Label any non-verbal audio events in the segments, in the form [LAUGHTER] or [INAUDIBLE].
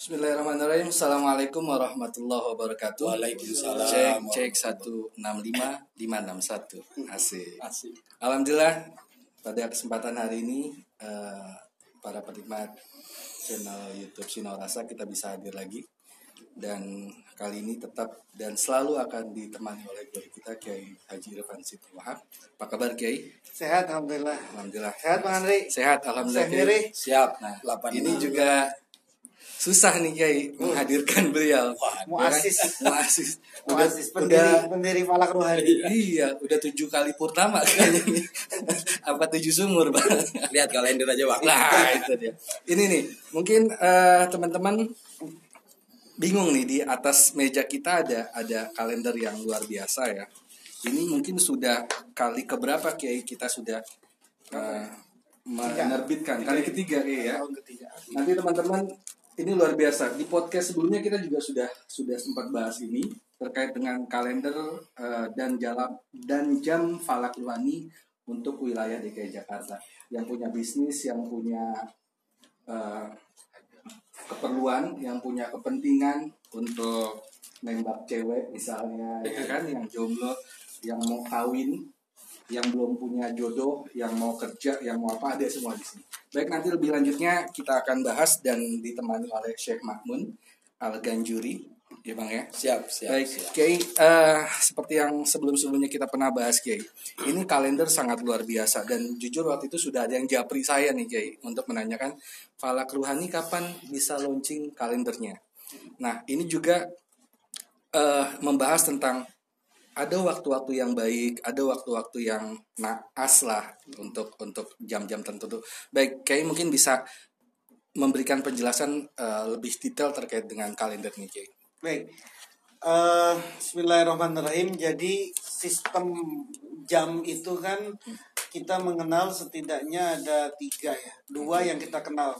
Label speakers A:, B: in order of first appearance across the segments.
A: Bismillahirrahmanirrahim. Assalamualaikum warahmatullahi wabarakatuh.
B: Waalaikumsalam.
A: Cek cek 165 561. Asik.
B: Asik.
A: Alhamdulillah pada kesempatan hari ini eh, para penikmat channel YouTube Sinorasa kita bisa hadir lagi dan kali ini tetap dan selalu akan ditemani oleh kiai kita Kiai Haji Irfan Siti Wahab. Apa kabar Kiai?
C: Sehat alhamdulillah.
A: Alhamdulillah.
C: Sehat Bang Andri.
A: Sehat alhamdulillah.
C: Sehat.
A: Siap. Nah, ini juga susah nih Kiai menghadirkan beliau.
C: Muasis.
A: Muasis.
C: Muasis pendiri
A: udah
C: pendiri Falak Ruhani.
A: iya, udah tujuh kali purtama kayaknya nih. Apa tujuh sumur, Bang?
B: Lihat kalender aja bang.
A: Nah, itu dia. Ini nih, mungkin eh, teman-teman bingung nih di atas meja kita ada ada kalender yang luar biasa ya. Ini mungkin sudah kali keberapa Kiai kita sudah eh, menerbitkan kali ketiga Kiai ya. Nanti teman-teman ini luar biasa. Di podcast sebelumnya kita juga sudah sudah sempat bahas ini terkait dengan kalender eh, dan jalan dan jam falak ruhani untuk wilayah DKI Jakarta yang punya bisnis, yang punya eh, keperluan, yang punya kepentingan untuk nembak cewek misalnya, ya kan, yang jomblo, yang mau kawin, yang belum punya jodoh, yang mau kerja, yang mau apa ada semua di sini. Baik nanti lebih lanjutnya kita akan bahas dan ditemani oleh Syekh Makmun Al Ganjuri, ya bang ya.
B: Siap, siap.
A: Baik,
B: siap.
A: Kiai, eh, seperti yang sebelum-sebelumnya kita pernah bahas, Kiai. Ini kalender sangat luar biasa dan jujur waktu itu sudah ada yang japri saya nih, Kiai, untuk menanyakan Falak Ruhani kapan bisa launching kalendernya. Nah, ini juga eh, membahas tentang ada waktu-waktu yang baik, ada waktu-waktu yang naas lah untuk untuk jam-jam tertentu. Baik, Kiai mungkin bisa memberikan penjelasan eh, lebih detail terkait dengan kalender nih, Kiai.
C: Baik. Eh, Bismillahirrahmanirrahim. Jadi sistem jam itu kan kita mengenal setidaknya ada tiga ya. Dua yang kita kenal.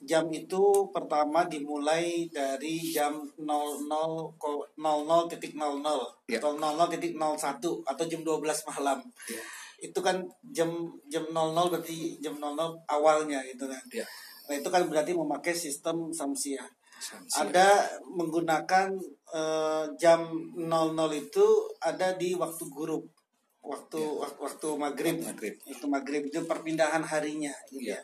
C: Jam itu pertama dimulai dari jam 00 ko- 00.00
A: Ya.
C: atau 00.01 atau jam 12 malam.
A: Ya.
C: Itu kan jam jam 00 berarti jam 00 awalnya gitu kan.
A: Ya.
C: Nah, itu kan berarti memakai sistem samsiah.
A: Siap.
C: Ada menggunakan eh, jam 00 itu ada di waktu gurub. Waktu waktu, waktu maghrib.
A: Maghrib.
C: Itu maghrib itu perpindahan harinya gitu
A: Iya.
C: ya.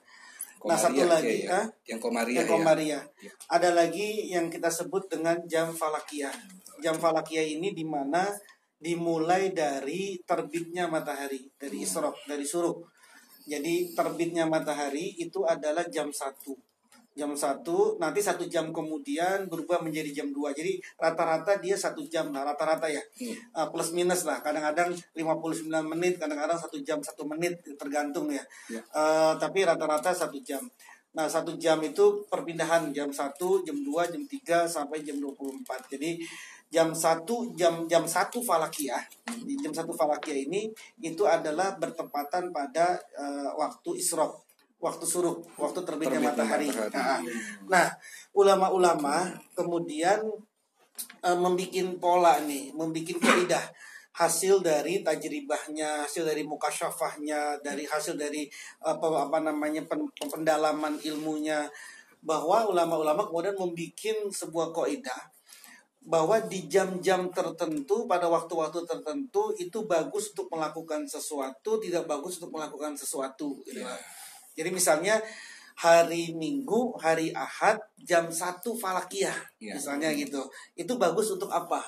C: Nah, satu
A: Komariah,
C: lagi,
A: ya.
C: ah?
A: yang komaria
C: Yang Komariah.
A: Ya.
C: Ada lagi yang kita sebut dengan jam falakiyah. Jam falakiyah ini di mana dimulai dari terbitnya matahari, dari isrok, dari suruk. Jadi terbitnya matahari itu adalah jam 1. Jam 1, nanti satu jam kemudian berubah menjadi jam 2. Jadi rata-rata dia satu jam lah, rata-rata ya.
A: Hmm.
C: Uh, plus minus lah, kadang-kadang 59 menit, kadang-kadang satu jam satu menit, tergantung ya.
A: Ya.
C: Uh, tapi rata-rata satu jam. Nah, satu jam itu perpindahan jam 1, jam 2, jam 3 sampai jam 24. Jadi jam 1 jam jam 1 falakiyah. Di jam 1 falakiyah ini itu adalah bertepatan pada eh, waktu isrok, waktu suruk, waktu terbitnya,
A: Terbitnya
C: matahari.
A: matahari.
C: Nah, Nah, ulama-ulama kemudian eh, membikin pola nih, membikin kaidah hasil dari tajribahnya, hasil dari mukasyafahnya, dari hasil dari apa, apa namanya pen- pendalaman ilmunya bahwa ulama-ulama kemudian membikin sebuah kaidah bahwa di jam-jam tertentu pada waktu-waktu tertentu itu bagus untuk melakukan sesuatu, tidak bagus untuk melakukan sesuatu. gitu.
A: Ya.
C: Jadi misalnya hari Minggu, hari Ahad jam 1 falakiyah
A: Ya.
C: misalnya gitu. Itu bagus untuk apa?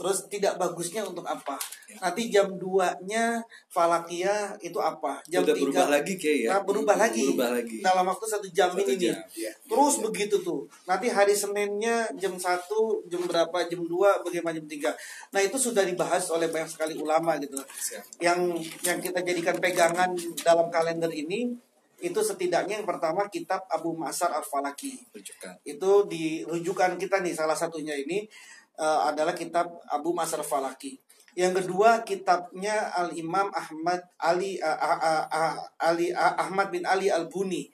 C: Terus tidak bagusnya untuk apa?
A: Ya.
C: Nanti jam 2-nya falakiyah itu apa? Jam
A: Udah
C: 3
A: berubah lagi kayak ya.
C: Nah, berubah lagi.
A: Berubah lagi.
C: Dalam waktu satu jam
A: Satu
C: ini nih.
A: jam, ya.
C: Terus
A: Ya.
C: begitu tuh. Nanti hari Seninnya jam 1, jam berapa, jam 2, bagaimana jam 3. Nah, itu sudah dibahas oleh banyak sekali ulama gitu.
A: Siap.
C: Yang yang kita jadikan pegangan dalam kalender ini itu setidaknya yang pertama kitab Abu Ma'sar Al-Falaki.
A: Rujukan.
C: Itu di rujukan kita nih salah satunya ini eh, adalah kitab Abu Ma'sar Al-Falaki. Yang kedua kitabnya Al Imam Ahmad Ali ah, ah, ah, Ali ah, Ahmad bin Ali Al Buni.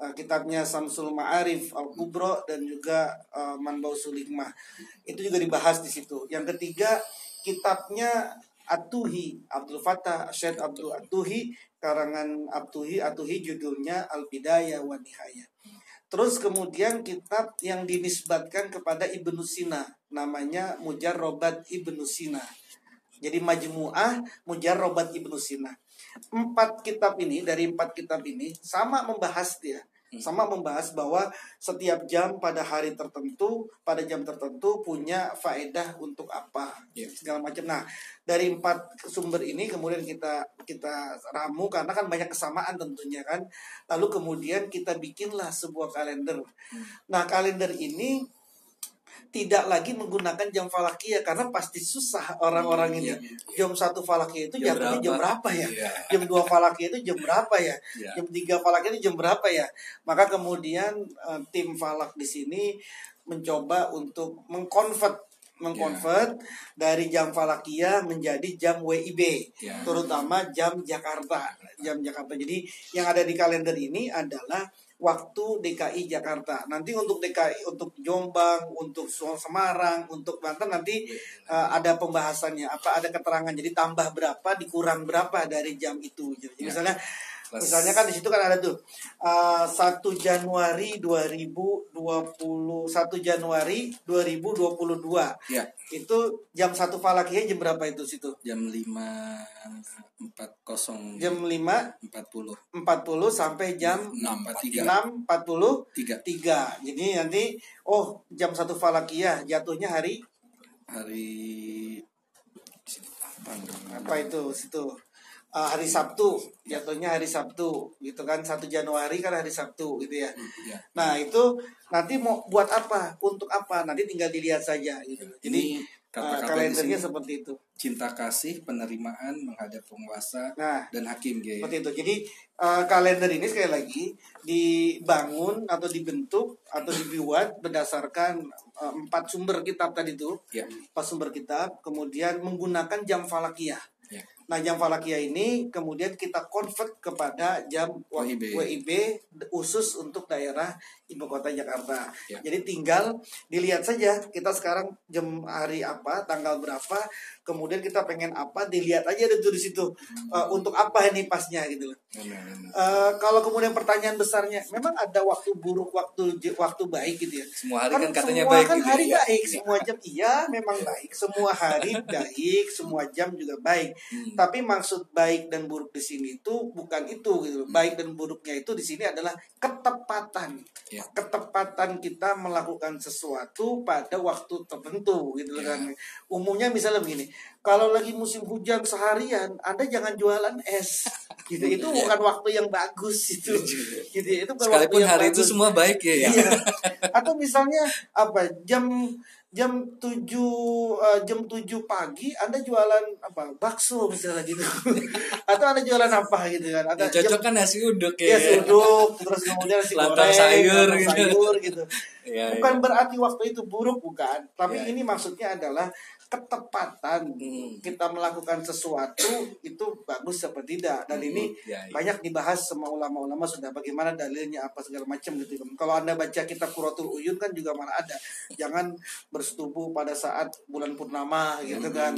C: Eh, kitabnya Samsul Ma'arif Al Kubro dan juga uh, Manbausul Hikmah. Itu juga dibahas di situ. Yang ketiga kitabnya Atuhi Abdul Fattah Syed Abdul Atuhi karangan Atuhi Atuhi judulnya Al Bidayah wa Nihayah. Terus kemudian kitab yang dinisbatkan kepada Ibnu Sina namanya Mujarrobat Ibnu Sina. Jadi Majmu'ah Mujarrobat Ibnu Sina. Empat kitab ini dari empat kitab ini sama membahas dia sama membahas bahwa setiap jam pada hari tertentu pada jam tertentu punya faedah untuk apa
A: Ya.
C: segala macam. Nah dari empat sumber ini kemudian kita kita ramu karena kan banyak kesamaan tentunya kan. Lalu kemudian kita bikinlah sebuah kalender. Nah kalender ini tidak lagi menggunakan jam falakiyah karena pasti susah orang-orang ini.
A: Iya,
C: jam satu falakiyah itu
B: Jam
C: jatuhnya jam berapa? ya?
B: Iya.
C: jam 2 falakiyah itu jam berapa ya?
A: Ya.
C: jam 3 falakiyah itu jam berapa ya? Maka kemudian eh, tim falak di sini mencoba untuk mengkonvert mengkonvert dari jam falakiyah menjadi jam WIB
A: Ya.
C: terutama jam Jakarta. Jam Jakarta. Jadi yang ada di kalender ini adalah waktu DKI Jakarta. Nanti untuk DKI untuk Jombang untuk Semarang untuk Banten nanti eh, ada pembahasannya. Apa ada keterangan. Jadi tambah berapa dikurang berapa dari jam itu. Jadi
A: Ya.
C: misalnya
A: Plus-
C: misalnya kan di situ kan ada tuh eh, 1 Januari 2020 1 Januari 2022
A: Ya,
C: itu jam 1 falakiyah jam berapa itu situ?
A: Jam 5.40
C: jam 5
A: 40
C: 40 sampai jam
A: 6.43
C: 6 40
A: tiga.
C: tiga. Jadi nanti oh jam satu falakiyah jatuhnya hari?
A: Hari apa
C: itu situ Eh, hari Sabtu jatuhnya hari Sabtu gitu kan satu Januari kan hari Sabtu gitu ya
A: Ya.
C: nah itu nanti mau buat apa untuk apa nanti tinggal dilihat saja gitu jadi
A: Ini
C: eh,
A: kata-kata di
C: kalendernya
A: sini
C: seperti itu
A: cinta kasih penerimaan menghadap penguasa
C: nah
A: dan hakim G.
C: seperti itu jadi eh, kalender ini sekali lagi dibangun atau dibentuk atau dibuat berdasarkan empat sumber kitab tadi itu
A: Ya.
C: empat sumber kitab kemudian menggunakan jam falakiyah
A: Ya.
C: Nah, jam falakiyah ini kemudian kita convert kepada jam
A: WIB.
C: WIB khusus untuk daerah ibu kota Jakarta.
A: Ya.
C: Jadi tinggal dilihat saja kita sekarang jam hari apa, tanggal berapa, kemudian kita pengen apa, dilihat aja itu di situ
A: Hmm.
C: Eh, untuk apa ini pasnya gitu loh.
A: Benar.
C: Eh, kalau kemudian pertanyaan besarnya, memang ada waktu buruk, waktu waktu baik gitu ya.
A: Semua hari kan katanya
C: semua
A: baik
C: kan
A: gitu
C: hari
A: ya.
C: baik, semua jam iya memang baik, semua hari [LAUGHS] baik, semua jam juga baik.
A: Hmm.
C: Tapi maksud baik dan buruk di sini itu bukan itu gitu. Baik dan buruknya itu di sini adalah ketepatan.
A: Ya.
C: Ketepatan kita melakukan sesuatu pada waktu tertentu gitu
A: Ya.
C: kan. Umumnya misalnya begini, kalau lagi musim hujan seharian, Anda jangan jualan es. [LAUGHS] Gitu. Itu bukan waktu yang bagus itu. Gitu. Itu bukan waktu
A: Sekalipun
C: yang
A: hari itu
C: bagus.
A: semua baik ya. ya.
C: Iya. Atau misalnya apa jam jam 7 eh, jam 7 pagi Anda jualan apa bakso misalnya gitu. [LAUGHS] Atau Anda jualan apa gitu kan. Atau
A: Yang cocok kan nasi uduk
C: ya
A: ya.
C: suduk terus kemudian nasi goreng,
A: sayur gitu.
C: sayur gitu.
A: Iya,
C: Bukan
A: iya.
C: berarti waktu itu buruk bukan, tapi
A: Iya.
C: ini maksudnya adalah ketepatan
A: Hmm.
C: kita melakukan sesuatu itu bagus apa tidak. Dan
A: Hmm,
C: ini
A: iya, iya.
C: banyak dibahas sama ulama-ulama sudah bagaimana dalilnya apa segala macam gitu. Kalau anda baca kitab Quratul Uyun kan juga mana ada. Jangan bersetubuh pada saat bulan purnama gitu kan.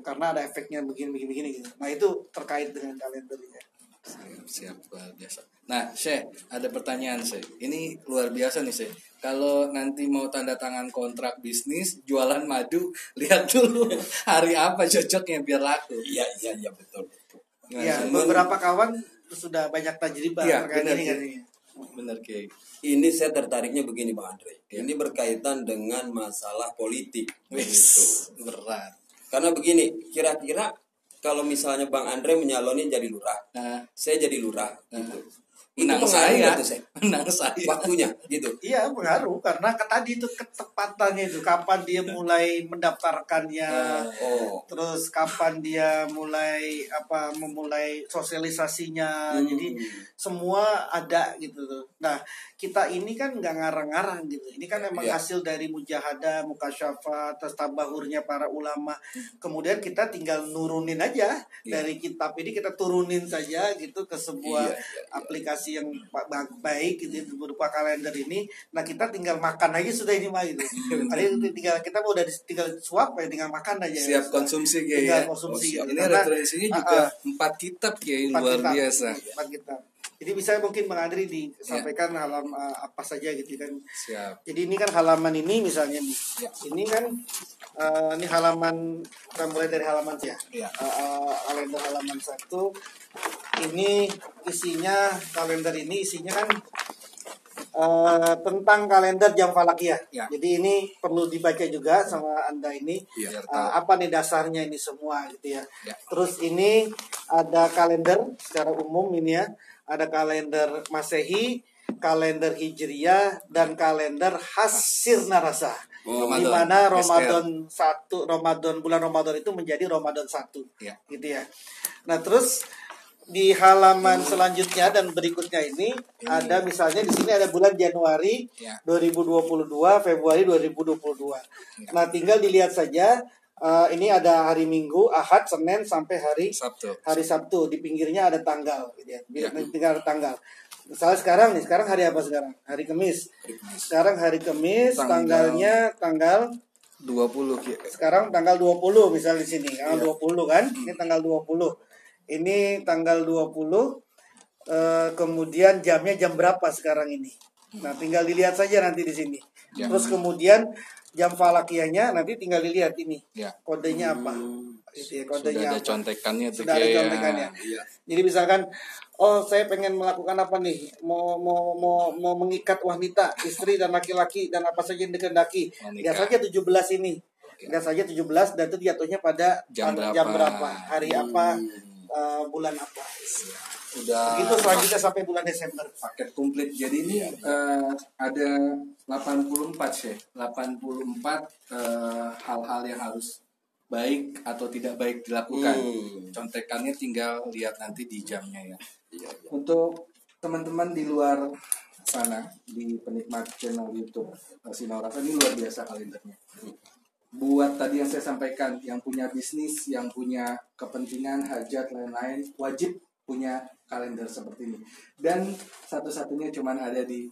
C: Karena ada efeknya begini begini begini gitu. Nah itu terkait dengan kalendernya
A: Siap, siap luar biasa. Nah, Syekh, ada pertanyaan, Syekh. Ini luar biasa nih, Syekh. Kalau nanti mau tanda tangan kontrak bisnis, jualan madu, [LAUGHS] lihat dulu hari apa cocoknya biar laku.
B: Iya, iya, iya betul. betul.
A: Gimana,
C: ya
A: Syekh?
C: beberapa kawan sudah banyak tajribah
A: Iya,
C: terkait
A: benar,
C: ini kan
A: Ki.
C: ini.
A: Bener, Kiai.
B: Ini saya tertariknya begini Bang Andre.
A: Iya.
B: Ini berkaitan dengan masalah politik. Begitu.
A: Berat.
B: Karena begini, kira-kira kalau misalnya Bang Andre menyaloni jadi lurah,
A: Nah,
B: saya jadi lurah,
A: Nah.
B: gitu.
A: Menang
B: pengaruh
A: saya,
B: tuh, saya? [LAUGHS]
A: menang saya.
B: Waktunya, gitu.
C: Iya pengaruh karena tadi itu ketepatannya itu kapan dia mulai mendaftarkannya,
B: Oh,
C: terus kapan dia mulai apa memulai sosialisasinya,
B: Hmm.
C: jadi semua ada gitu tuh. Nah kita ini kan nggak ngarang-ngarang gitu, ini kan memang
B: Iya.
C: hasil dari mujahadah, mukasyafa, terus tabahurnya para ulama. Kemudian kita tinggal nurunin aja
A: Iya.
C: dari kitab ini kita turunin saja gitu ke sebuah
B: Iya, iya, iya.
C: aplikasi yang ba- ba- baik gitu berupa kalender ini nah kita tinggal makan aja sudah ini mah gitu [LAUGHS] yang tinggal kita mau udah di- tinggal suap ya tinggal makan aja
A: Siap konsumsi, Kiai
C: tinggal
A: ya.
C: konsumsi
B: Oh,
C: gitu.
A: Ini
C: Karena,
A: referensinya juga empat kitab, Kiai,
C: empat
A: luar
C: kitab.
A: biasa.
C: empat kitab Jadi bisa mungkin Bang Andri disampaikan halaman uh, apa saja gitu kan.
A: Siap.
C: Jadi ini kan halaman ini misalnya nih.
A: Ya.
C: Ini kan uh, ini halaman kita mulai dari halaman ya.
A: Ya.
C: Uh, uh, kalender halaman satu. Ini isinya kalender ini isinya kan uh, tentang kalender jam falakiyah.
A: Ya.
C: Jadi ini perlu dibaca juga sama anda ini.
A: Iya.
C: Uh, apa nih dasarnya ini semua gitu ya.
A: Ya.
C: Terus ini ada kalender secara umum ini ya. Ada kalender Masehi, kalender Hijriyah dan kalender Hasir Narasa.
B: Oh,
C: di mana. Ramadan satu Ramadan bulan Ramadan itu menjadi Ramadan satu
A: Ya.
C: gitu ya. Nah terus di halaman selanjutnya dan berikutnya ini ada misalnya di sini ada bulan Januari
A: Ya.
C: 2022 Februari 2022. Nah tinggal dilihat saja eh, ini ada hari Minggu Ahad Senin sampai hari
A: Sabtu.
C: hari Sabtu di pinggirnya ada tanggal gitu ya. Di
A: Ya.
C: pinggir ada tanggal. Misalnya sekarang nih, sekarang hari apa sekarang? Hari Kamis. Sekarang hari Kamis,
A: Tanggal-
C: tanggalnya tanggal
A: 20 Ki.
C: sekarang tanggal 20 misalnya di sini. Tanggal
A: Iya.
C: 20 kan? Ini tanggal 20. Ini tanggal 20 eh, kemudian jamnya jam berapa sekarang ini? Nah, tinggal dilihat saja nanti di sini.
A: Ya.
C: Terus kemudian jam falakiyahnya nanti tinggal dilihat ini.
A: Ya.
C: Kodenya apa? Gitu ya,
A: Sudah
C: kodenya
A: ada
C: apa.
A: contekannya tuh
C: Sudah ada
A: ya.
C: contekannya.
A: Iya.
C: Jadi misalkan oh saya pengen melakukan apa nih? Mau mau mau mau mengikat wanita, istri dan laki-laki dan apa saja yang
A: nikah.
C: Lihat saja 17 ini. Lihat saja 17 dan itu jatuhnya pada
A: Jam berapa?
C: jam berapa, hari apa, eh, bulan apa.
A: Udah
C: Begitu selanjutnya sampai bulan Desember.
A: paket komplit. Jadi ini eh, ada 84 sih. 84 eh, hal-hal yang harus baik atau tidak baik dilakukan.
B: Hmm.
A: Contekannya tinggal lihat nanti di jamnya ya.
B: Iya, iya.
A: Untuk teman-teman di luar sana di penikmat channel YouTube eh, Sinorasa ini luar biasa kalendernya. Buat tadi yang saya sampaikan, yang punya bisnis, yang punya kepentingan, hajat, lain-lain, wajib punya kalender seperti ini. Dan satu-satunya cuman ada di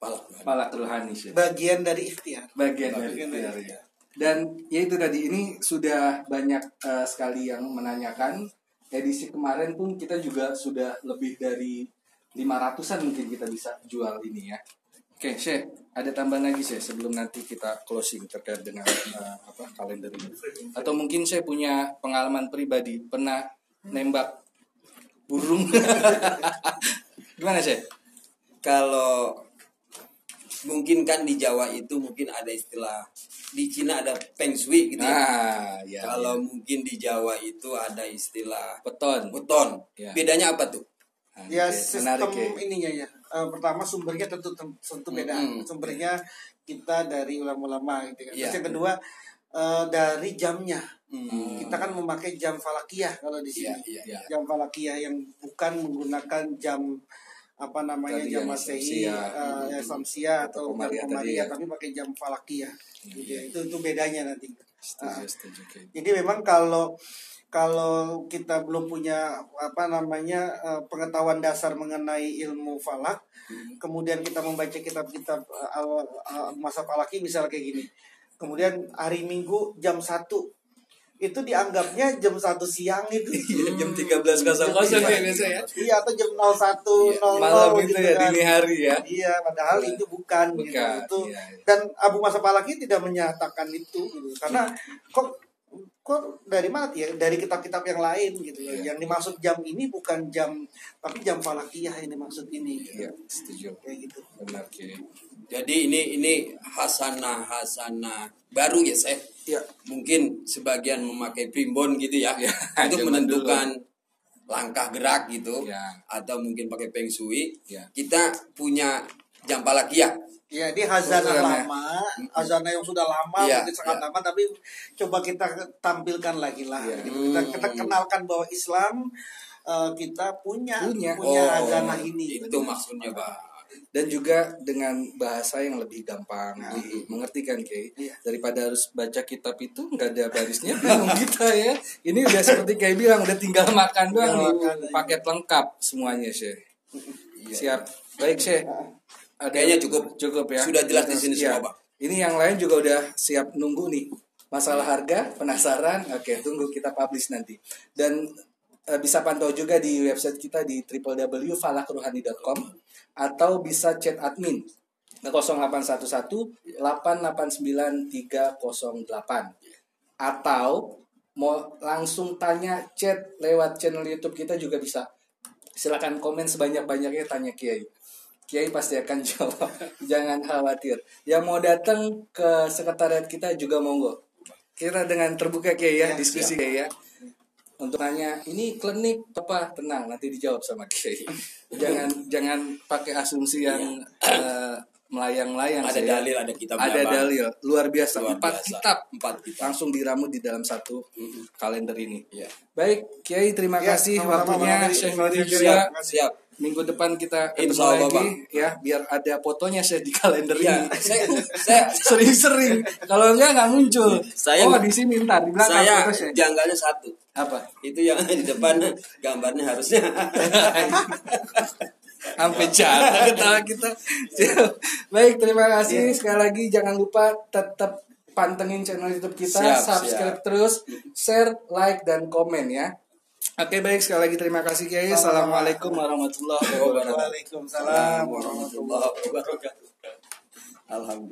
B: Palak.
A: Palatul Hanis ya.
C: Bagian dari ikhtiar.
A: Bagian dari
C: Bagian dari
A: ikhtiar, ya. Dan ya itu tadi ini sudah banyak eh, sekali yang menanyakan. Edisi kemarin pun kita juga sudah lebih dari 500-an mungkin kita bisa jual ini ya. Oke, Syekh, ada tambahan lagi Syekh sebelum nanti kita closing terkait dengan eh, apa kalender ini. Atau mungkin saya punya pengalaman pribadi pernah nembak burung. [LAUGHS] Gimana Syekh?
B: Kalau mungkin kan di Jawa itu mungkin ada istilah di Cina ada feng shui gitu ya.
A: Nah, ya.
B: Kalau
A: ya.
B: mungkin di Jawa itu ada istilah
A: beton.
B: beton.
A: Ya.
B: Bedanya apa tuh?
A: Nah,
C: Ya
A: oke,
C: sistem
A: menarik ya.
C: ininya ya. Eh, pertama sumbernya tentu tentu beda.
B: Mm-mm.
C: Sumbernya kita dari ulama-ulama gitu kan. Terus
B: Iya.
C: yang kedua eh, dari jamnya.
B: Hmm.
C: Kita kan memakai jam falakiyah kalau di sini.
B: iya, iya.
C: Jam falakiyah yang bukan menggunakan jam apa namanya
A: Tadi
C: jam
A: yang
C: masehi, eh, ya, samsia atau jam
A: Komariah tadi
C: komariah,
A: ya.
C: tapi pakai jam. Gitu
A: Iya.
C: ya. Itu itu bedanya nanti.
A: Setuju, setuju. oke.
C: Jadi memang kalau kalau kita belum punya apa namanya eh, pengetahuan dasar mengenai ilmu falak, kemudian kita membaca kitab-kitab awal eh, masa falaki misalnya kayak gini. Kemudian hari Minggu jam 1 itu dianggapnya jam 1 siang itu. [LAUGHS]
A: Iya, jam 13.00 ya biasa ya.
C: Iya atau jam 01.00
A: Malam itu
C: gitu
A: ya,
C: kan.
A: dini hari ya.
C: Iya, padahal itu bukan, gitu.
A: Bukan,
C: Itu
A: iya, iya.
C: dan Abu Masa Palaki tidak menyatakan itu gitu. Karena kok kok dari mana ya? Dari kitab-kitab yang lain gitu.
A: Iya.
C: Yang dimaksud jam ini bukan jam tapi jam falakiyah yang dimaksud ini. gitu.
A: Iya, setuju.
C: Kayak gitu.
A: Benar.
B: Jadi ini ini hasanah hasanah baru ya saya.
A: Iya.
B: Mungkin sebagian memakai primbon gitu ya,
A: Ya, [LAUGHS]
B: untuk menentukan langkah gerak gitu,
A: Ya.
B: atau mungkin pakai feng shui.
A: Ya.
B: Kita punya jam palakia.
C: Ya, ini hazanah
A: ya.
C: lama, hazanah yang sudah lama,
B: Iya,
C: mungkin sangat
B: iya.
C: lama, tapi coba kita tampilkan lagi lah.
A: Iya.
C: Gitu. Kita, kita
B: Hmm.
C: kenalkan bahwa Islam eh, kita punya
A: Punya.
C: punya
B: Oh,
C: hazanah ini.
B: Itu maksudnya, Pak.
A: Dan juga dengan bahasa yang lebih gampang
C: Nah.
A: dimengerti kan, Ki.
C: Iya.
A: Daripada harus baca kitab itu nggak ada barisnya bingung kita ya. Ini udah seperti kayak bilang udah tinggal makan doang nih.
C: iya.
A: Paket lengkap semuanya, Syekh.
B: Iya.
A: Siap. Baik, Syekh. Ada
B: Kayaknya cukup.
A: Cukup ya.
B: Sudah jelas di sini
A: Iya.
B: semua, Bang.
A: Ini yang lain juga udah siap nunggu nih. Masalah harga, penasaran, oke tunggu kita publish nanti. Dan eh, bisa pantau juga di website kita di www.falakruhani.com atau bisa chat admin ke 0811 889 308 atau mau langsung tanya chat lewat channel YouTube kita juga bisa. Silakan komen sebanyak-banyaknya tanya Kiai. Kiai pasti akan [LAUGHS] jawab. Jangan khawatir. Yang mau datang ke sekretariat kita juga monggo. Kita dengan terbuka Kiai ya,
C: Ya,
A: diskusi Kiai ya. Untuk tanya, ini klinik apa? Tenang, nanti dijawab sama Kiai. [LAUGHS] jangan jangan pakai asumsi yang eh, melayang-layang.
B: Ada
A: saya.
B: dalil, ada kitab
A: Ada dalil, luar biasa.
B: Luar
A: Empat
B: biasa.
A: kitab
B: Empat kitab.
A: langsung diramu di dalam satu kalender ini.
B: Ya.
A: Baik, Kiai terima
C: Ya,
A: kasih waktunya. Syekh
C: Terima
A: Nuri
C: kasih.
A: juga.
C: Siap.
B: Siap.
A: Minggu depan kita ketemu lagi
B: Bang.
A: ya, biar ada fotonya Syekh di kalender
B: Ya,
A: ini.
B: saya, saya,
A: Sering-sering. Kalau enggak nggak muncul.
B: Saya-
A: oh, di sini ntar di belakang
B: saya
A: foto
B: janggalnya satu.
A: Apa?
B: Itu yang di depan gambarnya harusnya. [LAUGHS]
A: Sampai jatuh ketawa kita. Baik, terima kasih sekali lagi. Jangan lupa tetap pantengin channel YouTube kita,
B: Siap,
A: subscribe terus, share, like dan komen ya. Oke baik sekali lagi terima kasih Kiai. Assalamualaikum warahmatullahi wabarakatuh.
C: Waalaikumsalam
B: warahmatullahi wabarakatuh. Alhamdulillah.